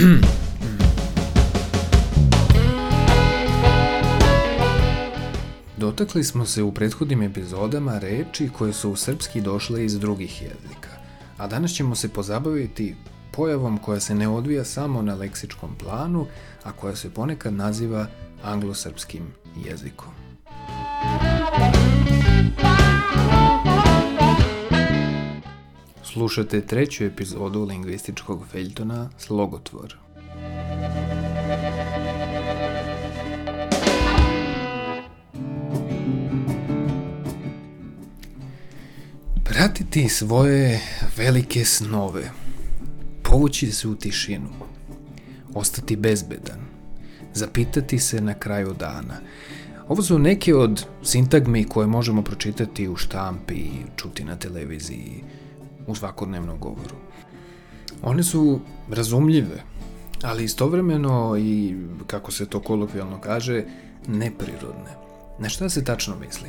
Dotakli smo se u prethodnim epizodama reči koje su u srpski došle iz drugih jezika, a danas ćemo se pozabaviti pojavom koja se ne odvija samo na leksičkom planu, a koja se ponekad naziva anglosrpskim jezikom. Slušate treću epizodu lingvističkog feljtona Slogotvor. Pratiti svoje velike snove, povući se u tišinu, ostati bezbedan, zapitati se na kraju dana. Ovo su neke od sintagmi koje možemo pročitati u štampi, čuti na televiziji, u svakodnevnom govoru. One su razumljive, ali istovremeno i, kako se to kolokvijalno kaže, neprirodne. Na šta se tačno misli?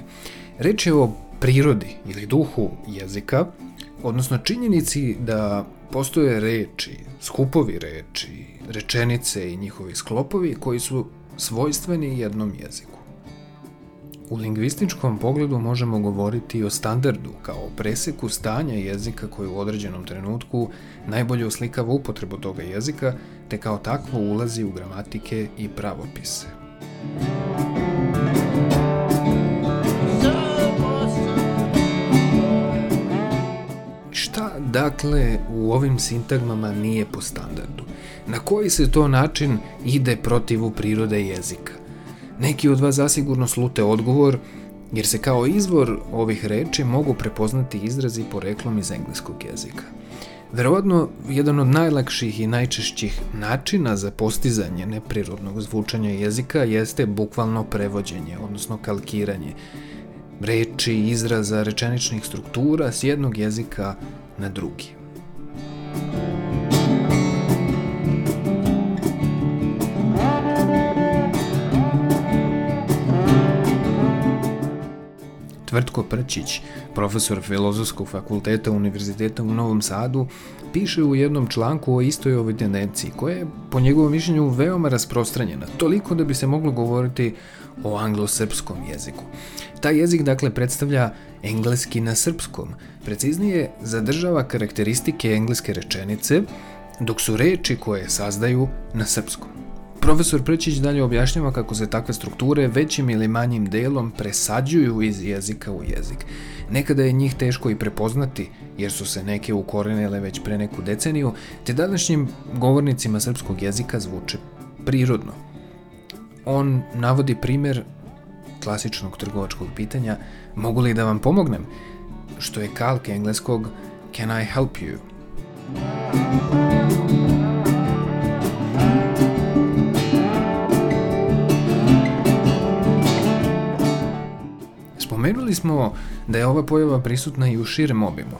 Reč je o prirodi ili duhu jezika, odnosno činjenici da postoje reči, skupovi reči, rečenice i njihovi sklopovi koji su svojstveni jednom jeziku. U lingvističkom pogledu možemo govoriti o standardu kao preseku stanja jezika koji u određenom trenutku najbolje oslikava upotrebu toga jezika, te kao takvo ulazi u gramatike i pravopise. Šta, dakle, u ovim sintagmama nije po standardu? Na koji se to način ide protivu prirode jezika? Neki od vas zasigurno slute odgovor, jer se kao izvor ovih reči mogu prepoznati izrazi poreklom iz engleskog jezika. Verovatno, jedan od najlakših i najčešćih načina za postizanje neprirodnog zvučanja jezika jeste bukvalno prevođenje, odnosno kalkiranje reči, izraza, rečeničnih struktura s jednog jezika na drugi. Tvrtko Prčić, profesor Filozofskog fakulteta Univerziteta u Novom Sadu, piše u jednom članku o istoj ovoj tendenciji, koja je, po njegovom mišljenju, veoma rasprostranjena, toliko da bi se moglo govoriti o anglosrpskom jeziku. Taj jezik, dakle, predstavlja engleski na srpskom, preciznije zadržava karakteristike engleske rečenice, dok su reči koje sazdaju na srpskom. Profesor Prčić dalje objašnjava kako se takve strukture većim ili manjim delom presađuju iz jezika u jezik. Nekada je njih teško i prepoznati, jer su se neke ukorenile već pre neku deceniju, te današnjim govornicima srpskog jezika zvuče prirodno. On navodi primer klasičnog trgovačkog pitanja mogu li da vam pomognem, što je kalk engleskog can I help you? Spomenuli smo da je ova pojava prisutna i u širem obimu,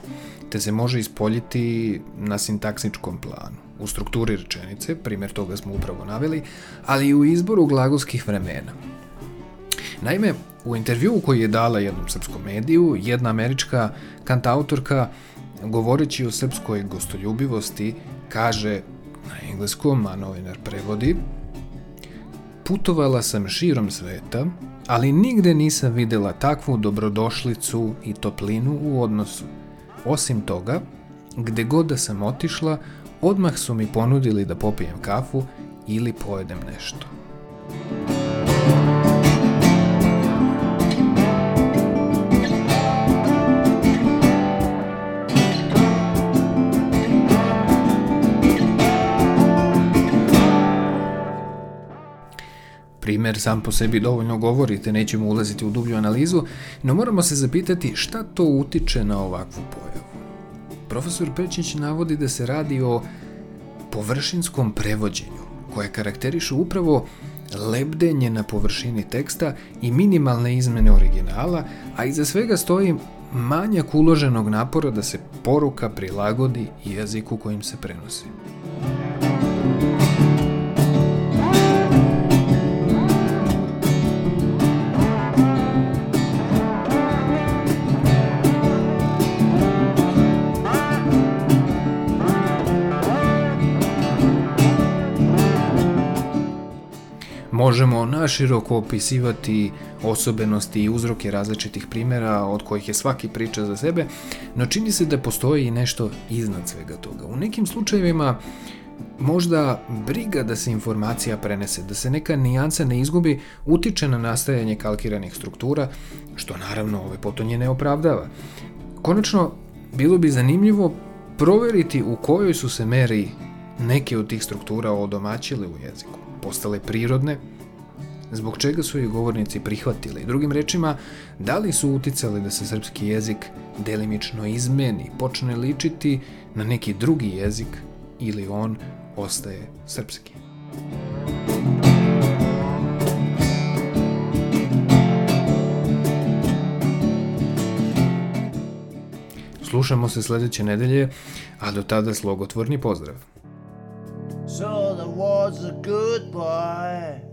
te se može ispoljiti na sintaksičkom planu, u strukturi rečenice, primjer toga smo upravo naveli, ali i u izboru glagolskih vremena. Naime, u intervju koji je dala jednom srpskom mediju, jedna američka kantautorka, govoreći o srpskoj gostoljubivosti, kaže na engleskom, a novinar prevodi, Putovala sam širom sveta, ali nigde nisam videla takvu dobrodošlicu i toplinu u odnosu. Osim toga, gde god da sam otišla, odmah su mi ponudili da popijem kafu ili pojedem nešto. Primer sam po sebi dovoljno govori, te nećemo ulaziti u dublju analizu, no moramo se zapitati šta to utiče na ovakvu pojavu. Profesor Pečić navodi da se radi o površinskom prevođenju, koje karakterišu upravo lebdenje na površini teksta i minimalne izmene originala, a iza svega stoji manjak uloženog napora da se poruka prilagodi jeziku kojim se prenosi. Možemo naširoko opisivati osobenosti i uzroke različitih primjera od kojih je svaki priča za sebe, no čini se da postoji i nešto iznad svega toga. U nekim slučajevima možda briga da se informacija prenese, da se neka nijansa ne izgubi, utiče na nastajanje kalkiranih struktura, što naravno ove potonje ne opravdava. Konačno, bilo bi zanimljivo proveriti u kojoj su se meri neke od tih struktura odomaćile u jeziku, postale prirodne, zbog čega su ih govornici prihvatili. Drugim rečima, da li su uticali da se srpski jezik delimično izmeni, počne ličiti na neki drugi jezik ili on ostaje srpski. Slušamo se sledeće nedelje, a do tada slogotvorni pozdrav. So there was a good boy